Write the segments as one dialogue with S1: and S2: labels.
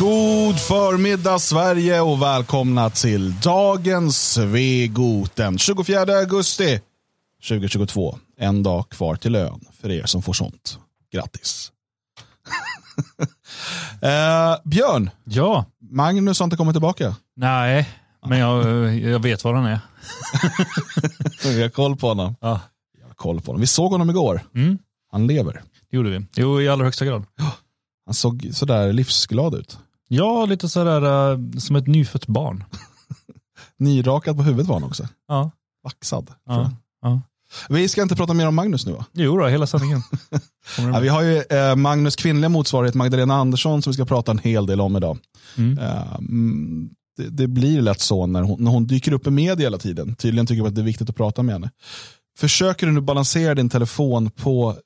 S1: God förmiddag Sverige och välkomna till dagens Svegot den 24 augusti 2022. En dag kvar till lön för er som får sånt. Grattis. eh, Björn,
S2: Ja,
S1: Magnus har inte kommit tillbaka.
S2: nej, men jag, jag vet var han är.
S1: Vi har koll på honom.
S2: Ja.
S1: Vi, har koll på honom. vi såg honom igår.
S2: Mm,
S1: Han lever.
S2: det gjorde vi. Jo, i allra högsta grad.
S1: Han såg sådär livsglad ut.
S2: Ja, lite sådär uh, som ett nyfött barn.
S1: Nyrakad på huvudet var han också.
S2: Ja,
S1: Vaxad.
S2: ja, ja.
S1: Vi ska inte prata mer om Magnus nu va?
S2: Jo då, hela sändningen. Kommer
S1: Ja, vi har ju eh, Magnus kvinnliga motsvarighet Magdalena Andersson som vi ska prata en hel del om idag.
S2: Mm.
S1: Eh, det, det blir lätt så när hon, när hon dyker upp i media hela tiden. Tydligen tycker vi att det är viktigt att prata med henne. Försöker du nu balansera din telefon på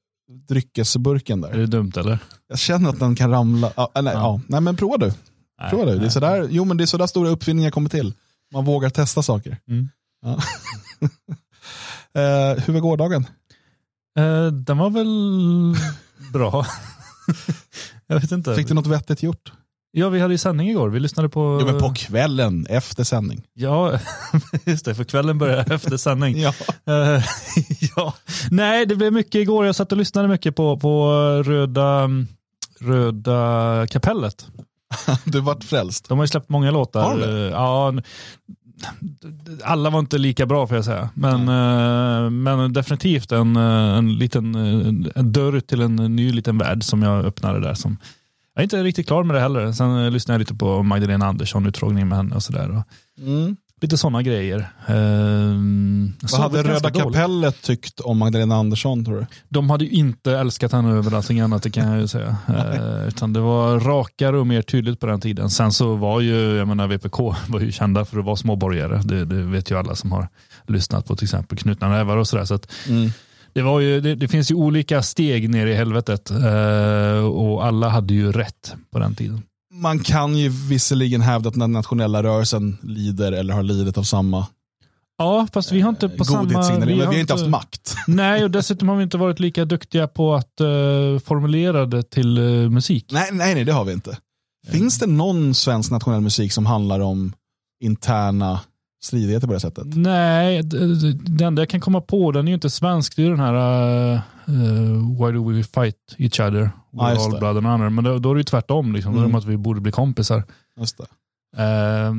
S1: dryckesburken
S2: Är
S1: där?
S2: det dumt eller?
S1: Jag känner att den kan ramla. Ja, nej,
S2: Ja.
S1: ja. nej men prova du.
S2: Nej,
S1: Prova du. Det är sådär, jo men det är sådär stora uppfinningar kommer till. Man vågar testa saker.
S2: Mm.
S1: Ja. eh, hur var gårdagen?
S2: Eh, den var väl bra. jag vet inte.
S1: Fick du något vettigt gjort?
S2: Ja, vi hade ju sändning igår. Vi lyssnade på...
S1: Jo men på kvällen efter sändning.
S2: Ja, just det. För kvällen börjar efter sändning.
S1: Ja.
S2: Eh, ja. Nej, det blev mycket igår. Jag satt och lyssnade mycket på, på Röda, Röda kapellet.
S1: Du vart frälst.
S2: De har ju släppt många låtar.
S1: Har de
S2: Ja, alla var inte lika bra får jag säga. Men, eh, men definitivt en, eh, en liten en dörr till en ny liten värld som jag öppnade där. Som, jag är inte riktigt klar med det heller. Sen eh, lyssnade jag lite på Magdalena Andersson, utfrågning med henne och sådär.
S1: Mm.
S2: Lite sådana grejer. Ehm,
S1: Vad
S2: så
S1: hade Röda kapellet tyckt om Magdalena Andersson tror du?
S2: De hade ju inte älskat henne över allting annat, det kan jag ju säga. Eh, utan det var rakare och mer tydligt på den tiden. Sen så var ju, jag menar VPK var ju kända för att vara småborgare. Det, det vet ju alla som har lyssnat på till exempel Knutna nävar och sådär. Så att det, var ju, det, det finns ju olika steg ner i helvetet eh, och alla hade ju rätt på den tiden.
S1: Man kan ju visserligen hävda att den nationella rörelsen lider eller har lidit av samma
S2: Ja, fast vi har inte på samma...
S1: godhetsinriktning, men vi har inte haft makt.
S2: Nej, och dessutom har vi inte varit lika duktiga på att uh, formulera det till eh, musik.
S1: Nej, nej, nej, det har vi inte. Finns det någon svensk nationell musik som handlar om interna stridigheter på det sättet?
S2: Nej, det enda jag kan komma på, den är ju inte svensk. Det är ju den här uh, uh, Why do we fight each other? We're
S1: just
S2: all
S1: det.
S2: blood and honor. Men då, då är det ju tvärtom. Liksom. Då är det
S1: Mm.
S2: att vi borde bli kompisar.
S1: Just det.
S2: Uh,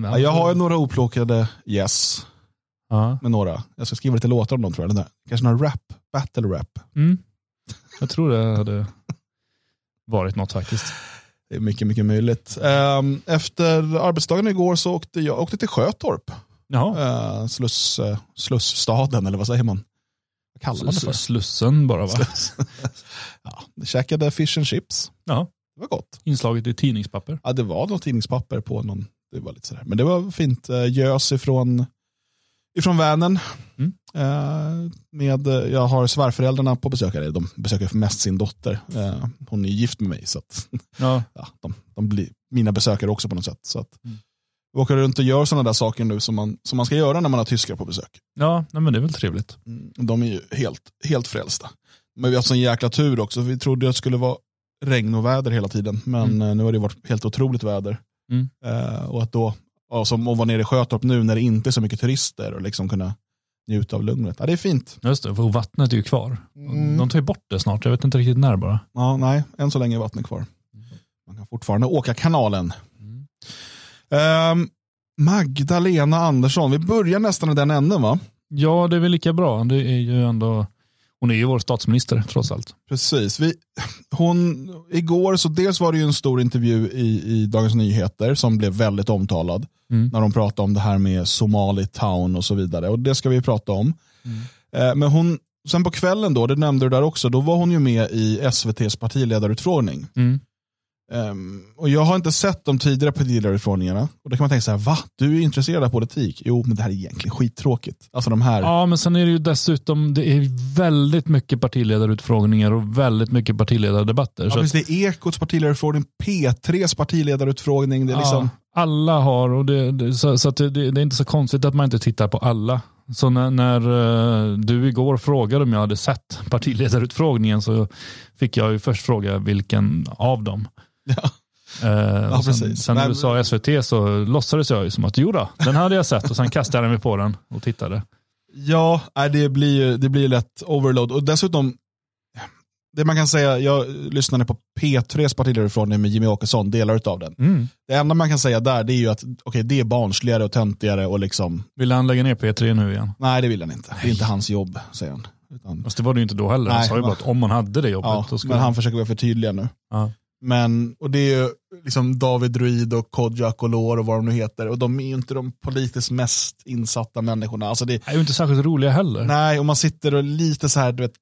S1: Ja, jag har ju några oplåkade yes
S2: ja.
S1: med några. Jag ska skriva lite låtar om dem tror jag. Den där. Kanske några rap, battle rap.
S2: mm. Jag tror det hade varit något faktiskt.
S1: Det är mycket, mycket möjligt. Ehm, Efter arbetsdagen igår så åkte jag åkte till Sjötorp.
S2: Jaha.
S1: Uh, sluss, uh, slussstaden, eller vad säger man? Vad kallar man det för?
S2: Slussen bara va?
S1: Ja, jag käkade fish and chips.
S2: Ja.
S1: Det var gott.
S2: Inslaget i tidningspapper.
S1: Ja, det var något tidningspapper på någon. Det var lite sådär. Men det var fint. Uh, gös ifrån, ifrån Vänern.
S2: Mm.
S1: Eh, med, eh, jag har svärföräldrarna på besök. Eller de besöker mest sin dotter. Eh, hon är gift med mig. Så att,
S2: Ja.
S1: ja, de, de blir mina besökare också på något sätt. Så att,
S2: Mm.
S1: Åker runt och gör sådana där saker nu som man, som man ska göra när man har tyskar på besök.
S2: Ja, nej, men det är väl trevligt.
S1: Mm, De är ju helt, helt frälsta. Men vi har haft sån jäkla tur också. Vi trodde att det skulle vara regn och väder hela tiden. Men
S2: Mm.
S1: eh, nu har det varit helt otroligt väder.
S2: Mm.
S1: Eh, och att då, ja, som att vara nere i Sjötorp nu när det inte är så mycket turister och liksom kunna njuta av lugnet. Ja, det är fint.
S2: Just det, för vattnet är ju kvar.
S1: Mm.
S2: De tar ju bort det snart, jag vet inte riktigt när bara.
S1: Ja, nej, än så länge är vattnet kvar. Man kan fortfarande åka kanalen.
S2: Mm.
S1: Ehm, Magdalena Andersson, vi börjar nästan i den änden va?
S2: Ja, det är väl lika bra. Det är ju ändå, hon är ju vår statsminister trots allt.
S1: Precis. Vi, hon, igår så dels var det ju en stor intervju i, i Dagens Nyheter som blev väldigt omtalad.
S2: Mm.
S1: När de pratade om det här med Somali Town och så vidare. Och det ska vi prata om. Eh, men hon, sen på kvällen då, det nämnde du där också, då var hon ju med i SVTs partiledarutfrågning.
S2: Mm.
S1: Ehm, och jag har inte sett de tidigare partiledarutfrågningarna. Och då kan man tänka så här, va? Du är intresserad av politik? Jo, men det här är egentligen skittråkigt. Alltså de här.
S2: Ja, men sen är det ju dessutom, det är väldigt mycket partiledarutfrågningar och väldigt mycket partiledardebatter.
S1: Ja,
S2: så
S1: precis,
S2: att,
S1: det är Ekots partiledarutfrågning, P3s partiledarutfrågning. Det är liksom,
S2: ja, alla har, och det, det, så, så det, det är inte så konstigt att man inte tittar på alla. Så när, när eh, du igår frågade om jag hade sett partiledarutfrågningen så fick jag ju först fråga vilken av dem.
S1: Ja.
S2: Eh, och sen, sen
S1: Nej,
S2: du sa SVT så låtsades jag ju som att jo då, den hade jag sett och sen kastade jag mig på den och tittade.
S1: Ja, det blir ju det blir lätt overload. Och dessutom, det man kan säga, jag lyssnade på P3s partiledarutfrågning med Jimmy Åkesson, delar av den.
S2: Mm.
S1: Det enda man kan säga där det är ju att okay, det är barnsligare och töntigare och liksom,
S2: Vill han lägga ner P3 nu igen?
S1: nej det vill han inte. Det är inte hans jobb, säger han. Utan,
S2: Fast det var det ju inte då heller. Han
S1: Nej,
S2: sa ju bara att om man hade det jobbet.
S1: ja,
S2: då skulle
S1: men han försöker vara för tydlig nu.
S2: ja.
S1: Men, och det är ju liksom David Druid och Kodjak och Lår och vad de nu heter. Och de är ju inte de politiskt mest insatta människorna. Alltså det,
S2: är ju inte särskilt roliga heller.
S1: nej, och man sitter och lite så här, du vet,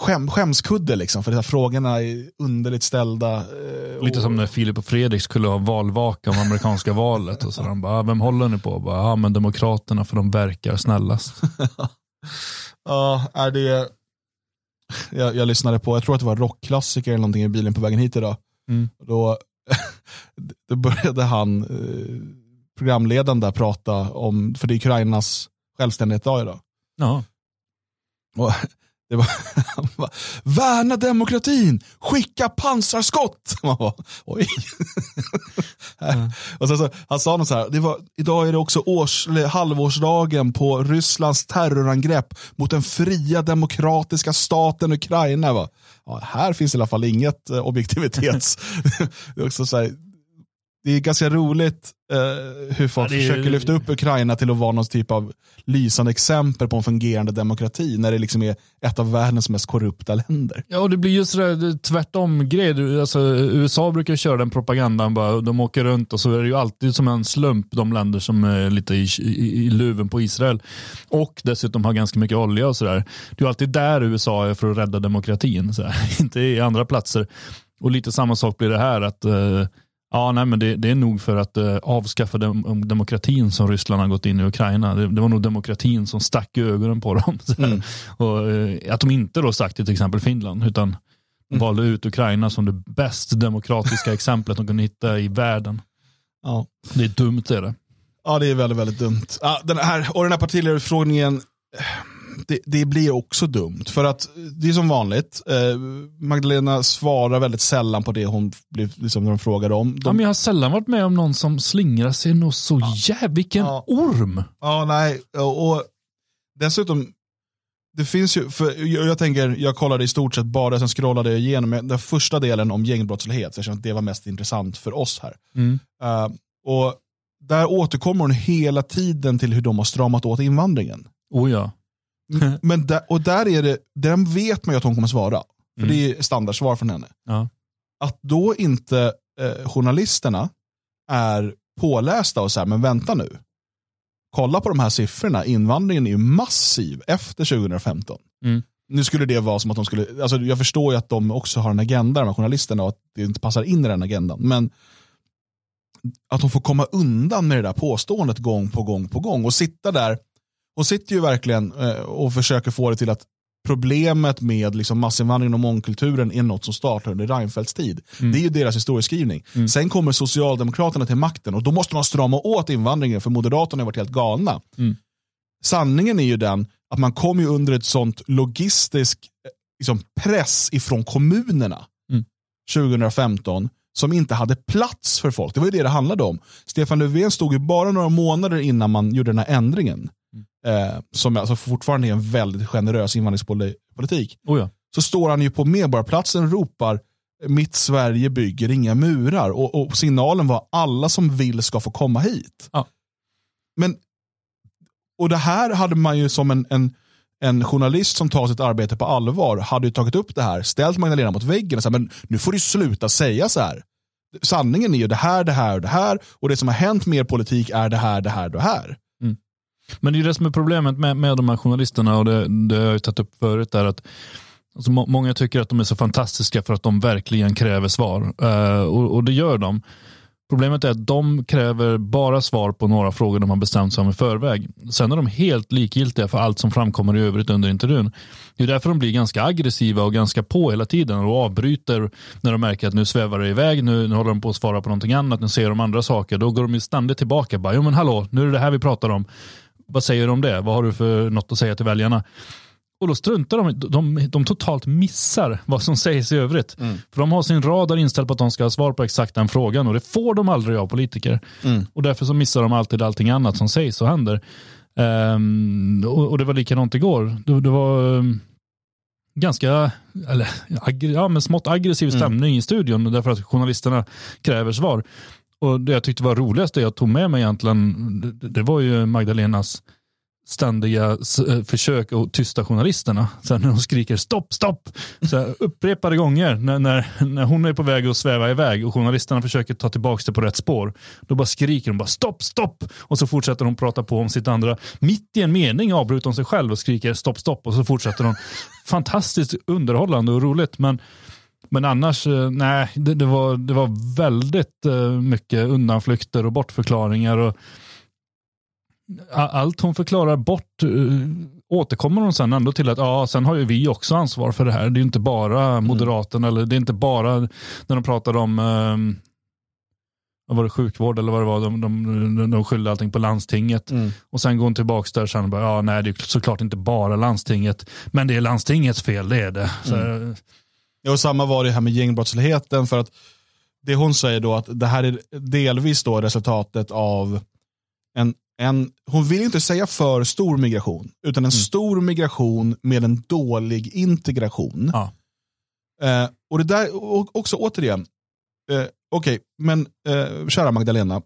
S1: skäm, skämskudde liksom. För de här frågorna är underligt ställda. eh,
S2: Lite
S1: och-
S2: som när Filip och Fredrik skulle ha valvaka om amerikanska valet. Och så de bara, "Ah, vem håller ni på? Bara, ja, men Demokraterna för de verkar snällast.
S1: Ja, är det... Jag, jag lyssnade på, jag tror att det var rockklassiker eller någonting i bilen på vägen hit idag.
S2: Mm.
S1: Då, då började han, eh, programledaren där, prata om, för det är Ukrainas självständighetsdag idag.
S2: Ja.
S1: Och det var, han bara, värna demokratin, skicka pansarskott. Man bara, Oj. Och så, han sa något så här, det var, idag är det också års, halvårsdagen på Rysslands terrorangrepp mot den fria demokratiska staten Ukraina. Va? Ja, här finns i alla fall inget eh, objektivitets... det, är också så här, det är ganska roligt eh, hur folk
S2: Ja, är-
S1: försöker lyfta upp Ukraina till att vara någon typ av lysande exempel på en fungerande demokrati när det liksom är ett av världens mest korrupta länder.
S2: Ja, och det blir ju tvärtom grej. Du- Alltså, USA brukar köra den propagandan, bara, de åker runt och så är det ju alltid som en slump de länder som är lite i, i, i luven på Israel. Och dessutom har ganska mycket olja och sådär. Det är alltid där USA är för att rädda demokratin, inte i andra platser. Och lite samma sak blir det här, att eh, Ja, nej, men det, det är nog för att eh, avskaffa dem, demokratin som Ryssland har gått in i Ukraina. Det, det var nog demokratin som stack i ögonen på dem.
S1: Mm.
S2: Och, eh, att de inte då stack till till exempel Finland, utan
S1: Mm.
S2: valde ut Ukraina som det bäst demokratiska exemplet de kunde hitta i världen.
S1: Ja.
S2: Det är dumt är det.
S1: Ja, det är väldigt, väldigt dumt. Ja, den här, och den här partiledarutfrågningen, det, det blir också dumt. För att det är som vanligt, eh, Magdalena svarar väldigt sällan på det hon blir, liksom, när de frågar om.
S2: Ja,
S1: De,
S2: men jag har sällan varit med om någon som slingrar sig nog så jävla... Vilken
S1: Ja.
S2: orm!
S1: Ja, nej. Och, och dessutom, det finns ju, för jag, jag tänker, jag kollade i stort sett bara, sen scrollade jag igenom den första delen om gängbrottslighet, så jag känner att det var mest intressant för oss här.
S2: Mm.
S1: Eh, och där återkommer hon hela tiden till hur de har stramat åt invandringen.
S2: Oh ja.
S1: Men där, och där är det, den vet man ju att hon kommer svara. För
S2: Mm.
S1: det är standardsvar från henne.
S2: Ja.
S1: Att då inte eh, journalisterna är pålästa och så här, men vänta nu. Kolla på de här siffrorna, invandringen är ju massiv efter 2015.
S2: Mm.
S1: Nu skulle det vara som att de skulle, alltså jag förstår ju att de också har en agenda, de här journalisterna, och att det inte passar in i den agendan. Men att de får komma undan med det där påståendet gång på gång på gång och sitta där. Hon sitter ju verkligen eh, och försöker få det till att problemet med liksom massinvandringen och mångkulturen är något som startar under Reinfeldts tid.
S2: Mm.
S1: Det är ju deras historieskrivning.
S2: Mm.
S1: Sen kommer Socialdemokraterna till makten och då måste man strama åt invandringen för Moderaterna har varit helt galna.
S2: Mm.
S1: Sanningen är ju den att man kom ju under ett sånt logistisk eh, liksom, press ifrån kommunerna
S2: Mm.
S1: 2015 som inte hade plats för folk. Det var ju det det handlade om. Stefan Löfven stod ju bara några månader innan man gjorde den här ändringen. Eh, som alltså fortfarande är en väldigt generös invandringspolitik.
S2: Oh ja.
S1: Så står han ju på Medborgarplatsen och ropar mitt Sverige bygger inga murar. Och, och signalen var alla som vill ska få komma hit.
S2: Ja.
S1: Men, och det här hade man ju som en, en, en journalist som tar sitt arbete på allvar, hade ju tagit upp det här, ställt Magdalena mot väggen och sagt, men nu får du sluta säga så här. Sanningen är ju det här, det här och det här. Och det som har hänt med er politik är det här, det här och det här.
S2: Men det är ju det som är problemet med, med de här journalisterna och det, det har jag ju tagit upp förut där att alltså, må, många tycker att de är så fantastiska för att de verkligen kräver svar uh, och, och det gör de. Problemet är att de kräver bara svar på några frågor de har bestämt sig om i förväg. Sen är de helt likgiltiga för allt som framkommer i övrigt under intervjun. Det är därför de blir ganska aggressiva och ganska på hela tiden och avbryter när de märker att nu svävar det iväg, nu, nu håller de på att svara på någonting annat, nu ser de andra saker. Då går de ju ständigt tillbaka. Bara, jo men hallå, nu är det det här vi pratar om. Vad säger du om det? Vad har du för något att säga till väljarna? Och då struntar de, de, de totalt missar vad som sägs i övrigt.
S1: Mm.
S2: För de har sin radar inställd på att de ska ha svar på exakt den frågan och det får de aldrig av politiker.
S1: Mm.
S2: Och därför så missar de alltid allting annat som sägs och händer. Ehm, och, och det var likadant igår. Det, det var um, ganska, eller aggr- ja, men smått aggressiv
S1: Mm.
S2: stämning i studion därför att journalisterna kräver svar. Och det jag tyckte var roligast, det jag tog med mig egentligen, det, det var ju Magdalenas ständiga eh, försök att tysta journalisterna. Sen när hon skriker stopp, stopp, så här, upprepade gånger när, när, när hon är på väg att sväva iväg och journalisterna försöker ta tillbaka det på rätt spår. Då bara skriker hon bara stopp, stopp och så fortsätter hon prata på om sitt andra. Mitt i en mening avbryter hon sig själv och skriker stopp, stopp och så fortsätter hon. Fantastiskt underhållande och roligt men men annars, eh, nej, det, det, var, det var väldigt eh, mycket undanflykter och bortförklaringar. Och allt hon förklarar bort eh, återkommer hon sen ändå till att ja, sen har ju vi också ansvar för det här. Det är ju inte bara Moderaterna eller det är inte bara när de pratar om eh, vad var det sjukvård eller vad det var, de, de, de, de skyllde allting på landstinget.
S1: Mm.
S2: Och sen går hon tillbaka där och sen bara, ja nej det är såklart inte bara landstinget, men det är landstingets fel, det är det. Så,
S1: Ja, och samma var det här med gängbrottsligheten för att det hon säger då att det här är delvis då resultatet av en, en hon vill inte säga för stor migration, utan en stor migration med en dålig integration.
S2: Ja.
S1: Eh, och det där, och också återigen, eh, okej, men eh, kära Magdalena,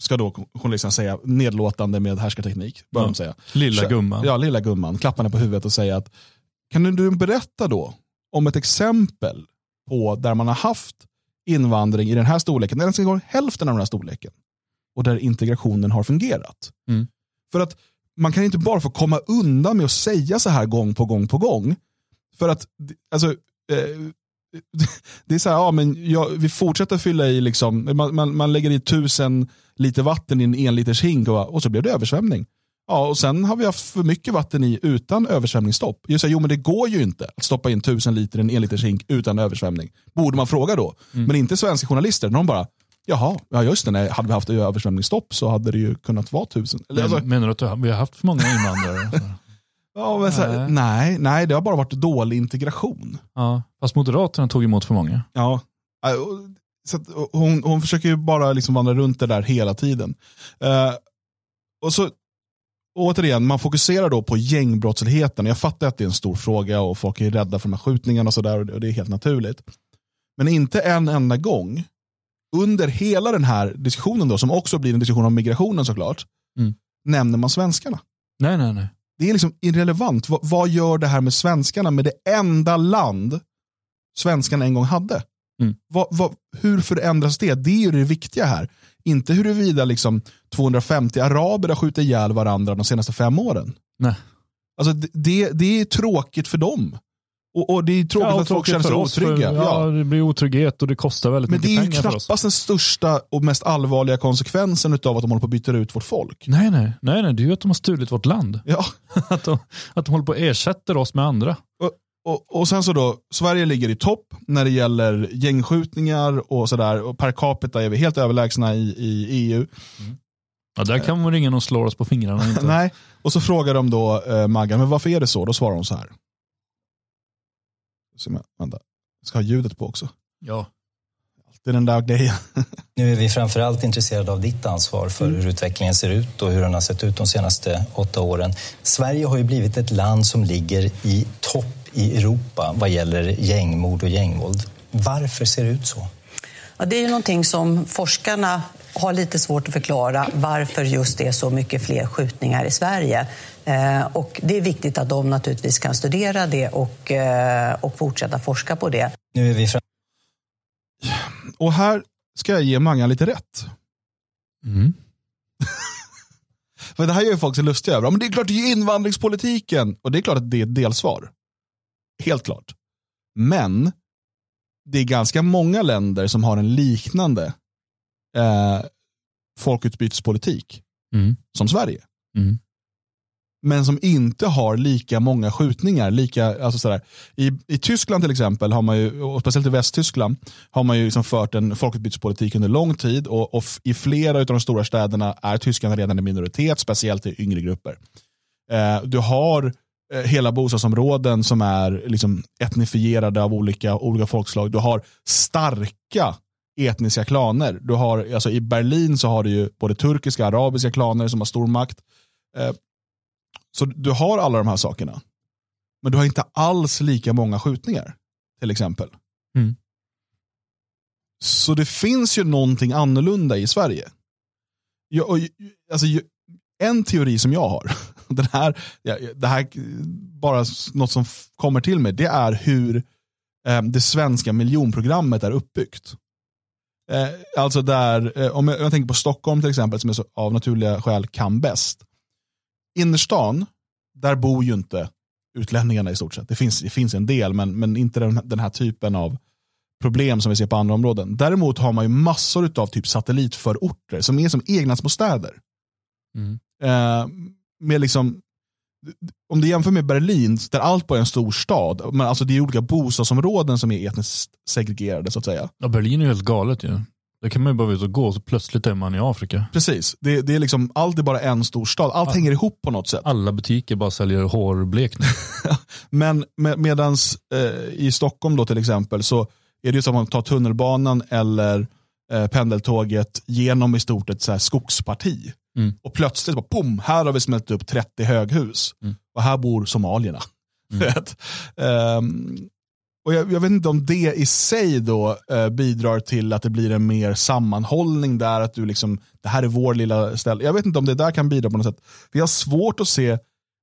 S1: ska då journalisten säga nedlåtande med härskarteknik,
S2: Ja.
S1: de säga.
S2: Lilla gumman.
S1: Ja, lilla gumman. Klappa henne på huvudet och säga att kan du berätta då om ett exempel på där man har haft invandring i den här storleken, eller ens hälften av den här storleken, och där integrationen har fungerat.
S2: Mm.
S1: För att man kan inte bara få komma undan med att säga så här gång på gång på gång. För att, alltså, eh, det är så här, ja, men jag, vi fortsätter fylla i, liksom, man, man, man lägger i tusen liter vatten i en enliters hink och, och så blir det översvämning. Ja, och sen har vi haft för mycket vatten i utan översvämningsstopp. Jag säger, jo men det går ju inte att stoppa in tusen liter i en enliters hink utan översvämning. Borde man fråga då. Men inte svenska journalister, de bara, jaha, ja just det, nej, hade vi haft översvämningsstopp så hade det ju kunnat vara tusen. Eller, alltså,
S2: Men, menar du att vi har haft för många invandrare?
S1: ja, men så här,
S2: Nej.
S1: nej, nej, det har bara varit dålig integration.
S2: ja. Fast Moderaterna tog emot för många.
S1: Ja. Äh, Så hon, hon försöker ju bara liksom vandra runt det där hela tiden. Eh, och så återigen, man fokuserar då på gängbrottsligheten. Jag fattar att det är en stor fråga och folk är rädda för de här skjutningarna och sådär och det är helt naturligt. Men inte en enda gång under hela den här diskussionen då, som också blir en diskussion om migrationen såklart,
S2: Mm.
S1: nämner man svenskarna.
S2: Nej, nej, nej.
S1: Det är liksom irrelevant. Vad, vad gör det här med svenskarna med det enda land svenskarna en gång hade?
S2: Mm.
S1: Vad, vad, hur förändras det? Det är ju det viktiga här. Inte huruvida liksom 250 araber har skjutit ihjäl varandra de senaste fem åren.
S2: Nej.
S1: Alltså det, det, det är tråkigt för dem. Och, och det är tråkigt för att folk känner sig otrygga.
S2: För,
S1: ja.
S2: ja, det blir otrygghet och det kostar väldigt
S1: Men det
S2: mycket
S1: är ju
S2: pengar för oss.
S1: knappast den största och mest allvarliga konsekvensen av att de håller på att byta ut vårt folk.
S2: Nej, nej, nej, nej, det är ju att de har stulit vårt land.
S1: Ja.
S2: Att de, att de håller på att ersätta oss med andra.
S1: Och, och sen så då, Sverige ligger i topp när det gäller gängskjutningar och sådär. Och per capita är vi helt överlägsna i, i EU.
S2: Ja, där kan man ringa och slå oss på fingrarna. Inte.
S1: Nej. Och så frågar de då eh, Maggan, men varför är det så? Då svarar hon så här. Så, vänta, jag ska ha ljudet på också.
S2: Ja.
S1: Är den där grejen.
S3: Nu är vi framförallt intresserade av ditt ansvar för hur utvecklingen ser ut och hur den har sett ut de senaste åtta åren. Sverige har ju blivit ett land som ligger i topp i Europa vad gäller gängmord och gängvåld. Varför ser det ut så?
S4: Ja, det är ju någonting som forskarna har lite svårt att förklara varför just det är så mycket fler skjutningar i Sverige. Eh, och det är viktigt att de naturligtvis kan studera det och, eh, och fortsätta forska på det.
S3: Nu är vi fram-
S1: Och här ska jag ge Maggan lite rätt.
S2: Mm.
S1: För det här gör ju folk sig lustiga över. Men det är klart, det är ju invandringspolitiken. Och det är klart att det är ett delsvar. Helt klart. Men det är ganska många länder som har en liknande eh, folkutbytespolitik
S2: Mm.
S1: som Sverige.
S2: Mm.
S1: Men som inte har lika många skjutningar. Lika, alltså sådär. I, I Tyskland till exempel, har man ju, och speciellt i Västtyskland, har man ju liksom fört en folkutbytespolitik under lång tid. Och, och i flera av de stora städerna är tyskarna redan en minoritet, speciellt i yngre grupper. Eh, du har hela bostadsområden som är liksom etnifierade av olika, olika folkslag. Du har starka etniska klaner. Du har, alltså I Berlin så har du ju både turkiska och arabiska klaner som har stor makt. Eh, så du har alla de här sakerna. Men du har inte alls lika många skjutningar, till exempel.
S2: Mm.
S1: Så det finns ju någonting annorlunda i Sverige. Jag, och, alltså, en teori som jag har, den här, det här bara något som kommer till mig, det är hur eh, det svenska miljonprogrammet är uppbyggt. Eh, alltså där, eh, om jag, jag, tänker på Stockholm till exempel, som är så, av naturliga skäl kan bäst. Innerstan, där bor ju inte utlänningarna i stort sett. Det finns, det finns en del, men, men inte den, den här typen av problem som vi ser på andra områden. Däremot har man ju massor av typ satellitförorter som är som egna små städer.
S2: Mm.
S1: Eh, med liksom, om du jämför med Berlin, där allt bara är en stor stad, men alltså det är olika bostadsområden som är etniskt segregerade så att säga.
S2: Ja, Berlin är ju helt galet ju. Där kan man ju bara ute och gå så plötsligt är man i Afrika.
S1: Precis, det, det är liksom, allt är bara en stor stad, allt ja. hänger ihop på något sätt.
S2: Alla butiker bara säljer hårblekning.
S1: men med, medans eh, i Stockholm då till exempel så är det ju som att man tar tunnelbanan eller eh, pendeltåget genom i stort ett så skogsparti.
S2: Mm.
S1: Och plötsligt, bara, pum, här har vi smält upp 30 höghus.
S2: Mm.
S1: Och här bor somalierna.
S2: Mm.
S1: um, och jag, jag, vet inte om det i sig då uh, bidrar till att det blir en mer sammanhållning där, att du liksom, det här är vår lilla ställe. Jag vet inte om det där kan bidra på något sätt. Jag har svårt att se,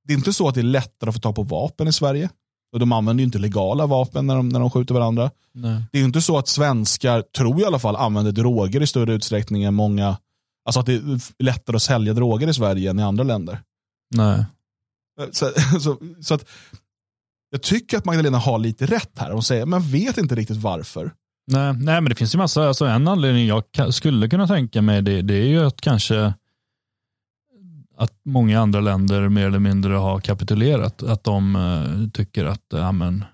S1: det är inte så att det är lättare att få tag på vapen i Sverige. Och de använder ju inte legala vapen när de, när de skjuter varandra.
S2: Nej.
S1: Det är ju inte så att svenskar, tror jag i alla fall, använder droger i större utsträckning än många Alltså att det är lättare att sälja droger i Sverige än i andra länder.
S2: Nej.
S1: Så, så, så att jag tycker att Magdalena har lite rätt här. Hon säger, men vet inte riktigt varför.
S2: Nej, nej men det finns ju massa, alltså en anledning jag skulle kunna tänka mig det, det är ju att kanske att många andra länder mer eller mindre har kapitulerat. Att de uh, tycker att, ja men,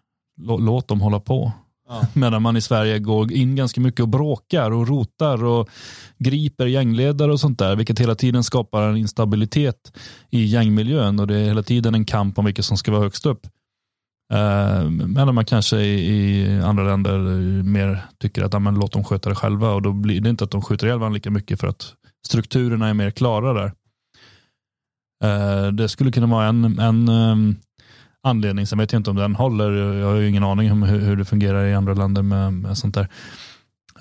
S2: låt dem hålla på.
S1: Ja.
S2: Medan man i Sverige går in ganska mycket och bråkar och rotar och griper gängledare och sånt där, vilket hela tiden skapar en instabilitet i gängmiljön och det är hela tiden en kamp om vilka som ska vara högst upp. Eh, Medan man kanske i, andra länder mer tycker att ja, men låt dem sköta det själva och då blir det inte att de skjuter ihjäl varandra lika mycket för att strukturerna är mer klara där. Eh, det skulle kunna vara en, en ehm, anledning. Sen vet jag inte om den håller. Jag har ju ingen aning om hur, hur det fungerar i andra länder med, med sånt där.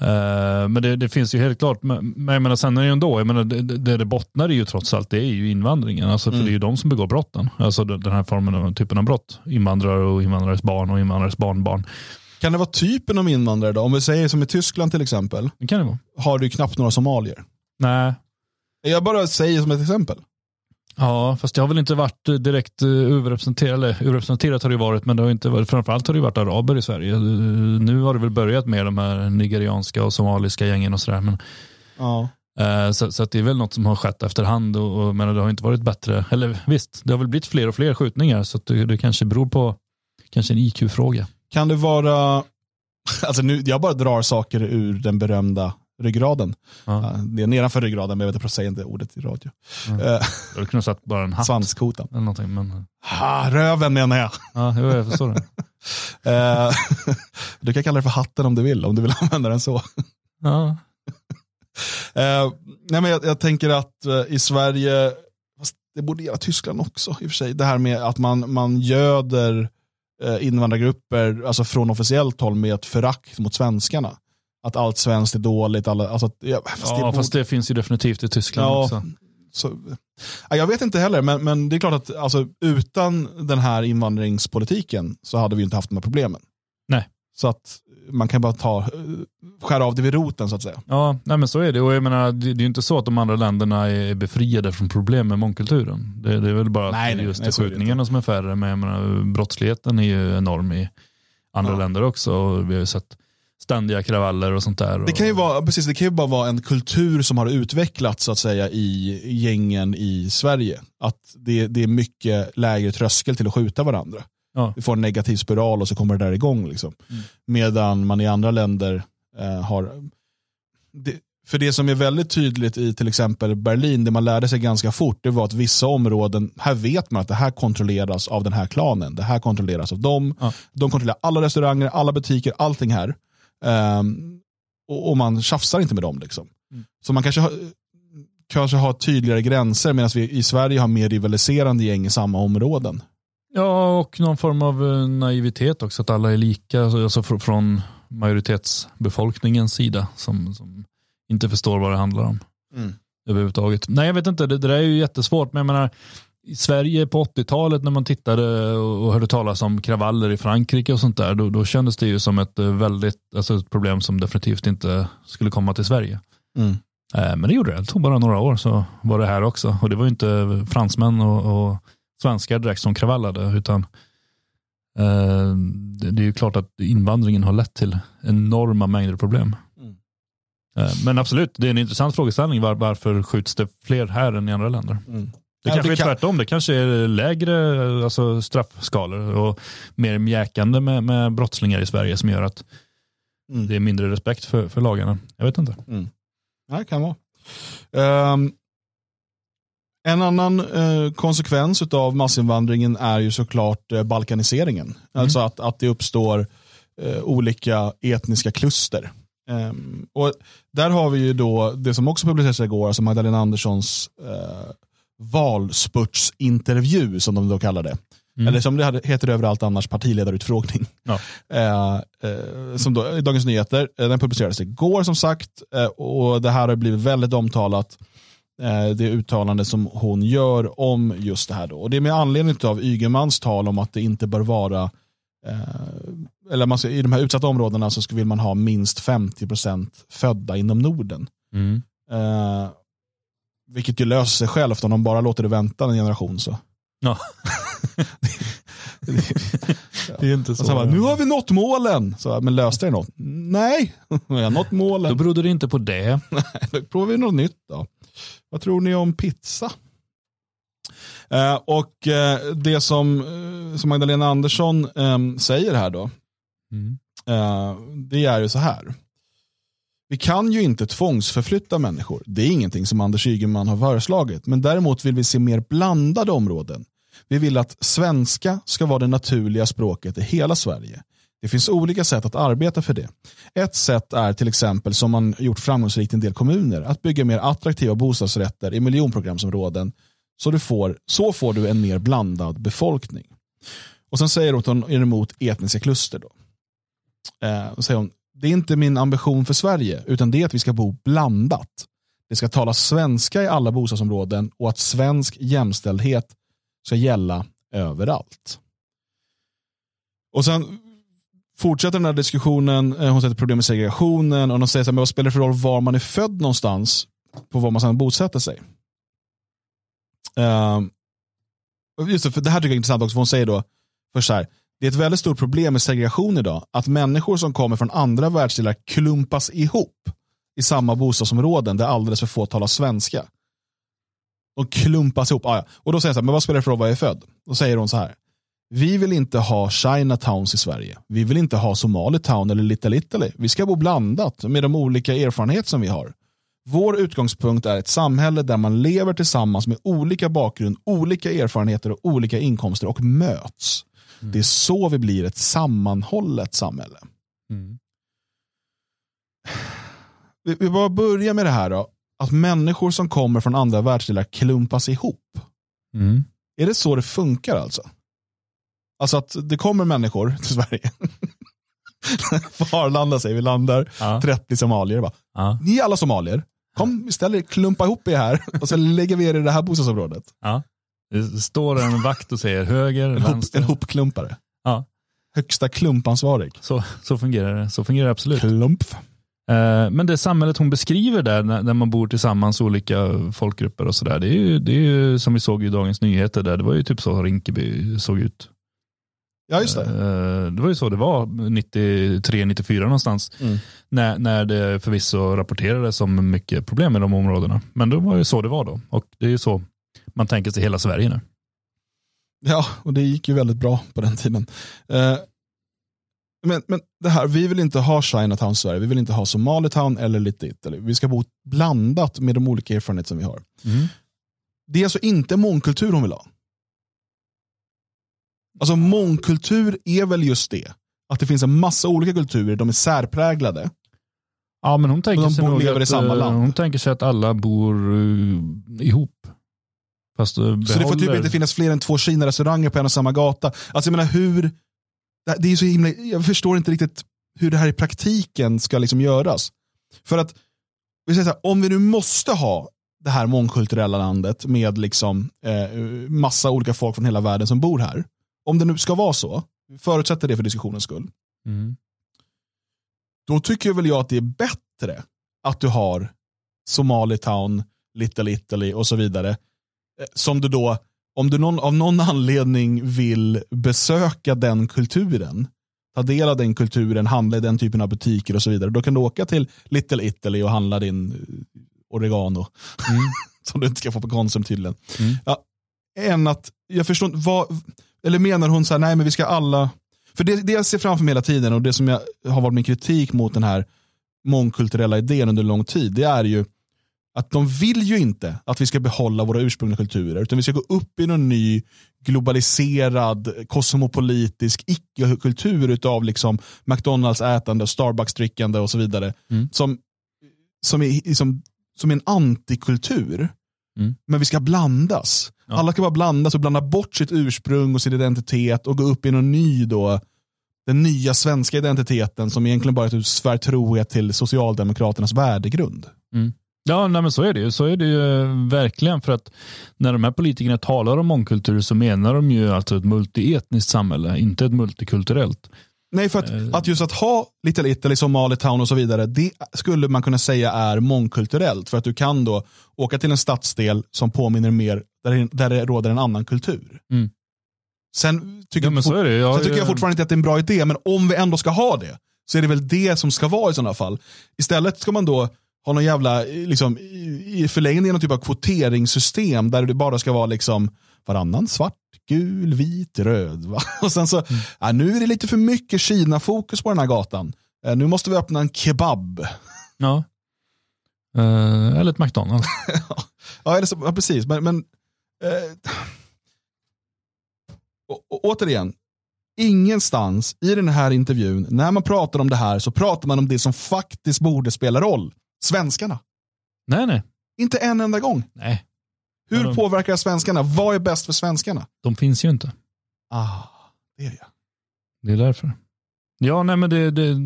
S2: Uh, men det, det, finns ju helt klart, men jag menar sen är det ju ändå, jag menar, det, det, det bottnar i ju trots allt, det är ju invandringen. Alltså, för mm. det är ju de som begår brotten. Alltså den här formen av typen av brott. Invandrare och invandrares barn och invandrares barnbarn.
S1: Kan det vara typen av invandrare då? Om vi säger som i Tyskland till exempel.
S2: Det kan det vara.
S1: Har du knappt några somalier.
S2: Nej.
S1: Jag bara säger som ett exempel.
S2: Ja, fast det har väl inte varit direkt överrepresenterat, eller överrepresenterat har det varit, men det har inte varit, framförallt har det varit araber i Sverige. Nu har det väl börjat med de här nigerianska och somaliska gängen och sådär. Men,
S1: ja.
S2: Eh, så, så det är väl något som har skett efterhand, och, och, men det har inte varit bättre. Eller visst, det har väl blivit fler och fler skjutningar, så det, det kanske beror på kanske en IQ-fråga.
S1: Kan det vara, alltså nu, jag bara drar saker ur den berömda ryggraden.
S2: Ja.
S1: Det är nedanför ryggraden, men jag vet inte, jag säger inte ordet i radio.
S2: Ja.
S1: Uh,
S2: jag kunde satt bara en hatt.
S1: Svanskotan.
S2: Eller någonting, men...
S1: ha, röven menar jag.
S2: Ja, jag förstår det.
S1: uh, du kan kalla det för hatten om du vill, om du vill använda den så.
S2: Ja.
S1: uh, nej, men jag, jag tänker att i Sverige, det borde gälla Tyskland också i och för sig, det här med att man, man göder invandrargrupper alltså från officiellt håll med ett förakt mot svenskarna att allt svenskt är dåligt. Alla, alltså, ja,
S2: fast, ja, det, fast det finns ju definitivt i Tyskland
S1: ja,
S2: också.
S1: Så, jag vet inte heller, men, men det är klart att alltså, utan den här invandringspolitiken så hade vi inte haft de här problemen.
S2: Nej.
S1: Så att man kan bara ta, skära av det vid roten så att säga.
S2: Ja, nej men så är det. Och jag menar, det, är ju inte så att de andra länderna är befriade från problem med mångkulturen. Det, det är väl bara nej, nej, just nej, skjutningarna som är färre. Men jag menar, brottsligheten är ju enorm i andra ja. länder också. Och vi har ju sett ständiga kravaller och sånt där.
S1: Det kan ju vara, precis, det kan ju bara vara en kultur som har utvecklats så att säga i gängen i Sverige. Att det, det är mycket lägre tröskel till att skjuta varandra.
S2: Ja.
S1: Vi får en negativ spiral och så kommer det där igång. Liksom.
S2: Mm.
S1: Medan man i andra länder eh, har, det, för det som är väldigt tydligt i till exempel Berlin, det man lärde sig ganska fort, det var att vissa områden, här vet man att det här kontrolleras av den här klanen. Det här kontrolleras av dem.
S2: Ja.
S1: De kontrollerar alla restauranger, alla butiker, allting här. Um, och, och, man tjafsar inte med dem. Liksom. Mm. Så man kanske har, kanske har tydligare gränser medan vi i Sverige har mer rivaliserande gäng i samma områden.
S2: Ja, och någon form av eh, naivitet också, att alla är lika, alltså från majoritetsbefolkningens sida som, som inte förstår vad det handlar om. Mm. Överhuvudtaget. Nej, jag vet inte, det, det där är ju jättesvårt, men jag menar, i Sverige på 80-talet när man tittade och hörde talas om kravaller i Frankrike och sånt där, då, då kändes det ju som ett eh, väldigt, alltså ett problem som definitivt inte skulle komma till Sverige. Mm. Eh, men det gjorde det, det tog bara några år så var det här också. Och det var ju inte fransmän och, och svenskar direkt som kravallade, utan eh, det, det, är ju klart att invandringen har lett till enorma mängder problem. Mm. Eh, men absolut, det är en intressant frågeställning. Var, varför skjuts det fler här än i andra länder? Mm. Det kanske det är tvärtom, det kanske är lägre alltså, straffskalor och mer mjäkande med, med brottslingar i Sverige som gör att mm. det är mindre respekt för, för lagarna. Jag vet inte.
S1: Mm. Det kan vara. Um, en annan uh, konsekvens av massinvandringen är ju såklart uh, balkaniseringen. Mm. Alltså att, att det uppstår uh, olika etniska kluster. Um, och där har vi ju då det som också publicerades igår, alltså Magdalena Anderssons valspurtsintervju som de då kallar det. Mm. Eller som det heter överallt annars, partiledarutfrågning. Ja. Eh, eh, som då, i Dagens Nyheter. Eh, den publicerades igår som sagt eh, och det här har blivit väldigt omtalat. Eh, det uttalande som hon gör om just det här. Då. Och det är med anledning av Ygemans tal om att det inte bör vara eh, eller man ska, i de här utsatta områdena så vill man ha minst 50% födda inom Norden. Mm. Vilket ju löser sig självt om de bara låter det vänta en generation. så. Ja.
S2: det är inte så.
S1: så bara, nu har vi nått målen. Så, men löste det något? Nej, vi har nått målen.
S2: Då berodde det inte på det.
S1: då provar vi något nytt då. Vad tror ni om pizza? Eh, och eh, det som, eh, som Magdalena Andersson ehm, säger här då, mm. Eh, det är ju så här. Vi kan ju inte tvångsförflytta människor. Det är ingenting som Anders Ygeman har föreslagit. Men däremot vill vi se mer blandade områden. Vi vill att svenska ska vara det naturliga språket i hela Sverige. Det finns olika sätt att arbeta för det. Ett sätt är till exempel, som man gjort framgångsrikt i en del kommuner, att bygga mer attraktiva bostadsrätter i miljonprogramsområden så, du får, så får du en mer blandad befolkning. Och Sen säger hon att hon är emot etniska kluster. Då. Eh, säger hon, det är inte min ambition för Sverige, utan det är att vi ska bo blandat. Det ska talas svenska i alla bostadsområden och att svensk jämställdhet ska gälla överallt. Och sen fortsätter den här diskussionen, eh, hon sätter problem med segregationen och de säger så här, men vad spelar det för roll var man är född någonstans på var man sedan bosätter sig. Uh, just det, för det här tycker jag är intressant också, för hon säger då, först så här, det är ett väldigt stort problem med segregation idag, att människor som kommer från andra världsdelar klumpas ihop i samma bostadsområden där alldeles för få talar svenska. De klumpas ihop. Ah, ja. Och då säger jag så här, men vad spelar det för roll var jag är född? Då säger hon så här, vi vill inte ha Chinatowns i Sverige. Vi vill inte ha Somalitown eller Little Italy. Vi ska bo blandat med de olika erfarenheter som vi har. Vår utgångspunkt är ett samhälle där man lever tillsammans med olika bakgrund, olika erfarenheter och olika inkomster och möts. Mm. Det är så vi blir ett sammanhållet samhälle. Mm. Vi, vi bara börjar med det här då. Att människor som kommer från andra världsdelar klumpas ihop. Mm. Är det så det funkar alltså? Alltså att det kommer människor till Sverige. På Arlanda säger vi landar, ja. 30 somalier. Bara, ja. Ni är alla somalier. Kom istället, klumpa ihop er här och så lägger vi er i det här bostadsområdet. Ja.
S2: Det står en vakt och säger höger,
S1: en
S2: vänster.
S1: En hopklumpare. Ja. Högsta klumpansvarig.
S2: Så, så fungerar det. Så fungerar det absolut.
S1: Klump.
S2: Eh, men det samhället hon beskriver där, när man bor tillsammans, olika folkgrupper och sådär, det, är ju, det är ju som vi såg i Dagens Nyheter, där, det var ju typ så Rinkeby såg ut.
S1: Ja, just det.
S2: Eh, det var ju så det var 93-94 någonstans. Mm. När, när det förvisso rapporterades om mycket problem med de områdena. Men det var ju så det var då. Och det är ju så man tänker sig hela Sverige nu.
S1: Ja, och det gick ju väldigt bra på den tiden. Eh, Men, men det här, vi vill inte ha Chinatown Sverige, vi vill inte ha Somalitown eller Little Italy. Vi ska bo blandat med de olika erfarenheter som vi har.
S2: Mm.
S1: Det är alltså inte mångkultur hon vill ha. Alltså mångkultur är väl just det. Att det finns en massa olika kulturer, de är särpräglade.
S2: Ja, men hon tänker, sig att, eh, hon tänker sig att alla bor uh, ihop. Uh,
S1: Så det får typ
S2: behåller-
S1: inte finnas fler än två Kina-restauranger på en och samma gata. Alltså jag menar hur, det är så himla, jag förstår inte riktigt hur det här i praktiken ska liksom göras. För att, vi säger så här, om vi nu måste ha det här mångkulturella landet med liksom eh, massa olika folk från hela världen som bor här. Om det nu ska vara så, förutsätter det för diskussionens skull.
S2: Mm.
S1: då tycker väl jag att det är bättre att du har Somalitown, Little Italy och så vidare. Som du då, om du någon, av någon anledning vill besöka den kulturen, ta del av den kulturen, handla i den typen av butiker och så vidare. Då kan du åka till Little Italy och handla din eh, oregano. som du inte ska få på Konsum tydligen.
S2: Mm.
S1: Ja, än att, jag förstår vad, eller menar hon så här, nej men vi ska alla, för det, det jag ser framför mig hela tiden och det som jag har varit min kritik mot den här mångkulturella idén under lång tid, det är ju att de vill ju inte att vi ska behålla våra ursprungliga kulturer, utan vi ska gå upp i någon ny globaliserad, kosmopolitisk icke-kultur utav liksom McDonalds-ätande, Starbucks-drickande och så vidare.
S2: Mm.
S1: Som, som, är, som, som är en antikultur.
S2: Mm.
S1: Men vi ska blandas.
S2: Ja.
S1: Alla ska bara blandas och blanda bort sitt ursprung och sin identitet och gå upp i någon ny då, den nya svenska identiteten som egentligen bara är att svär trohet till Socialdemokraternas värdegrund.
S2: Ja, nej, men så är det ju. Så är det ju eh, verkligen. För att när de här politikerna talar om mångkultur så menar de ju alltså ett multietniskt samhälle, inte ett multikulturellt.
S1: Nej, för att,
S2: Eh.
S1: att just att ha Little Italy, Somalitown och så vidare, det skulle man kunna säga är mångkulturellt. För att du kan då åka till en stadsdel som påminner mer, där där det råder en annan kultur.
S2: Mm.
S1: Sen tycker,
S2: Ja,
S1: jag.
S2: Jag,
S1: sen tycker jag fortfarande inte att det är en bra idé, men om vi ändå ska ha det, så är det väl det som ska vara i sådana fall. Istället ska man då ha någon jävla, eh, liksom, i förlängningen någon typ av kvoteringssystem där det bara ska vara liksom varannan svart, gul, vit, röd. Va? Och sen så, ja, nu är det lite för mycket Kina-fokus på den här gatan. Eh, Nu måste vi öppna en kebab.
S2: Ja. Eh, eller ett McDonalds.
S1: ja, eller så, ja, precis. Men, men eh, å- å- återigen, ingenstans i den här intervjun, när man pratar om det här, så pratar man om det som faktiskt borde spela roll. Svenskarna.
S2: nej, nej.
S1: Inte en enda gång.
S2: Nej,
S1: Hur
S2: de-
S1: påverkar svenskarna? Vad är bäst för svenskarna?
S2: de finns ju inte.
S1: Ah, det är det.
S2: Det är därför. Ja, nej men det, det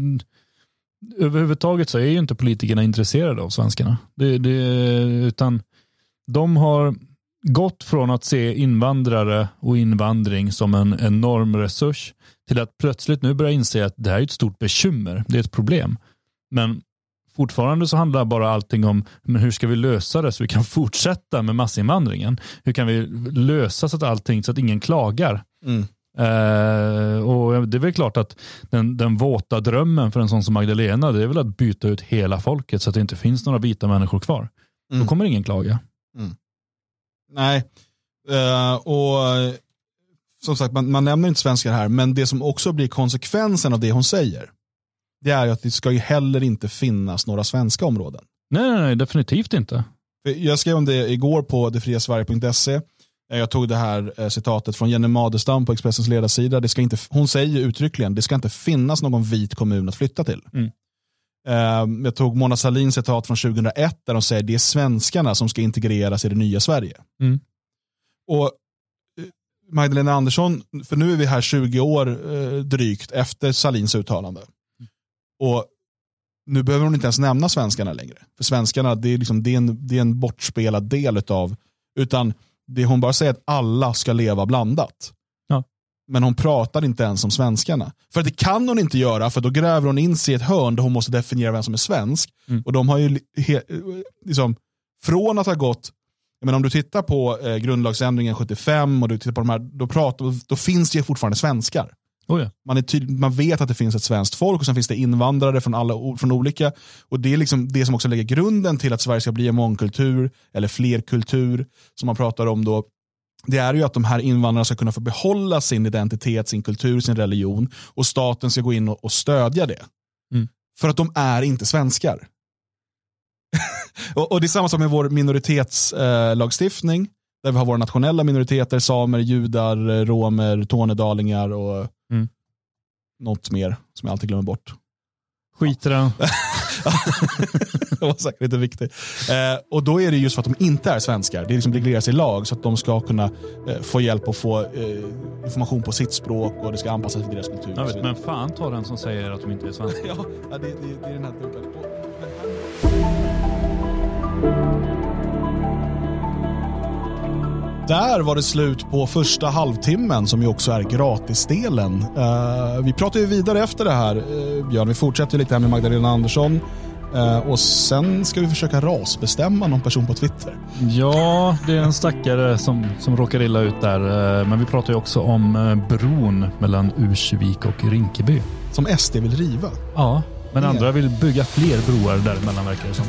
S2: överhuvudtaget så är ju inte politikerna intresserade av svenskarna. Det, det, utan de har gått från att se invandrare och invandring som en enorm resurs till att plötsligt nu börja inse att det här är ett stort bekymmer. Det är ett problem. Men fortfarande så handlar bara allting om men hur ska vi lösa det så vi kan fortsätta med massinvandringen. Hur kan vi lösa så att allting så att ingen klagar.
S1: Mm.
S2: Eh, och Det är väl klart att den, den våta drömmen för en sån som Magdalena det är väl att byta ut hela folket så att det inte finns några vita människor kvar.
S1: Mm.
S2: Då kommer ingen klaga.
S1: Nej, Eh, och som sagt, man, man nämner inte svenskar här, men det som också blir konsekvensen av det hon säger, det är att det ska ju heller inte finnas några svenska områden.
S2: Nej, nej, nej definitivt inte.
S1: Jag skrev om det igår på detfriasverige.se. Eh, Jag tog det här eh, citatet från Jenny Madestam på Expressens ledarsida. Det ska inte, hon säger uttryckligen, det ska inte finnas någon vit kommun att flytta till.
S2: Mm.
S1: Eh, Jag tog Mona Sahlins citat från 2001 där de säger det är svenskarna som ska integreras i det nya Sverige.
S2: Mm.
S1: Och eh, Magdalena Andersson, för nu är vi här 20 år drygt efter Salins uttalande. Och nu behöver hon inte ens nämna svenskarna längre. För svenskarna, det är, liksom, det är, en, det är en bortspelad del utav, utan det hon bara säger att alla ska leva blandat.
S2: Ja.
S1: Men hon pratar inte ens om svenskarna. För det kan hon inte göra, för då gräver hon in sig i ett hörn där hon måste definiera vem som är svensk.
S2: Mm.
S1: Och de har ju he, liksom, från att ha gått, menar, om du tittar på eh, grundlagsändringen 75 och du tittar på de här, då, pratar, då finns det ju fortfarande svenskar.
S2: Oh ja.
S1: Man, är tydlig, man vet att det finns ett svenskt folk och sen finns det invandrare från, alla, från olika. Och det är liksom det som också lägger grunden till att Sverige ska bli en mångkultur eller flerkultur som man pratar om då det är ju att de här invandrarna ska kunna få behålla sin identitet, sin kultur, sin religion och staten ska gå in och, och stödja det.
S2: Mm.
S1: För att de är inte svenskar. och, och, Det är samma sak med vår minoritetslagstiftning. Eh, där vi har våra nationella minoriteter, samer, judar, romer, tornedalingar och mm. något mer som jag alltid glömmer bort.
S2: Skit i det.
S1: det var säkert lite viktigt. Eh, och då är det just för att de inte är svenskar. Det liksom regleras i lag så att de ska kunna eh, få hjälp och få eh, information på sitt språk och det ska anpassas till deras kultur.
S2: Vet, men fan ta den som säger att de inte är svenskar.
S1: ja, det, det, det, är den här dubbeln. Där var det slut på första halvtimmen som ju också är gratisdelen. Uh, vi pratar ju vidare efter det här, uh, Björn. Vi fortsätter lite här med Magdalena Andersson. Uh, och sen ska vi försöka rasbestämma någon person på Twitter.
S2: Ja, det är en stackare som, som råkar illa ut där. Men vi pratar ju också om bron mellan Ursvik och Rinkeby.
S1: Som SD vill riva?
S2: Ja, men andra vill bygga fler broar däremellan verkar det som.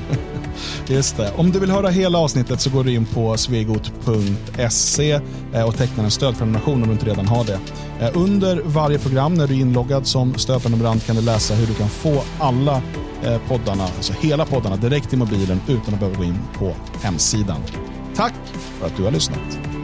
S1: Just det. Om du vill höra hela avsnittet så går du in på svegot.se eh, och tecknar en stödprenumeration om du inte redan har det. Eh, under varje program när du är inloggad som stödprenumerant kan du läsa hur du kan få alla eh, poddarna, alltså hela poddarna direkt i mobilen utan att behöva gå in på hemsidan. Tack för att du har lyssnat.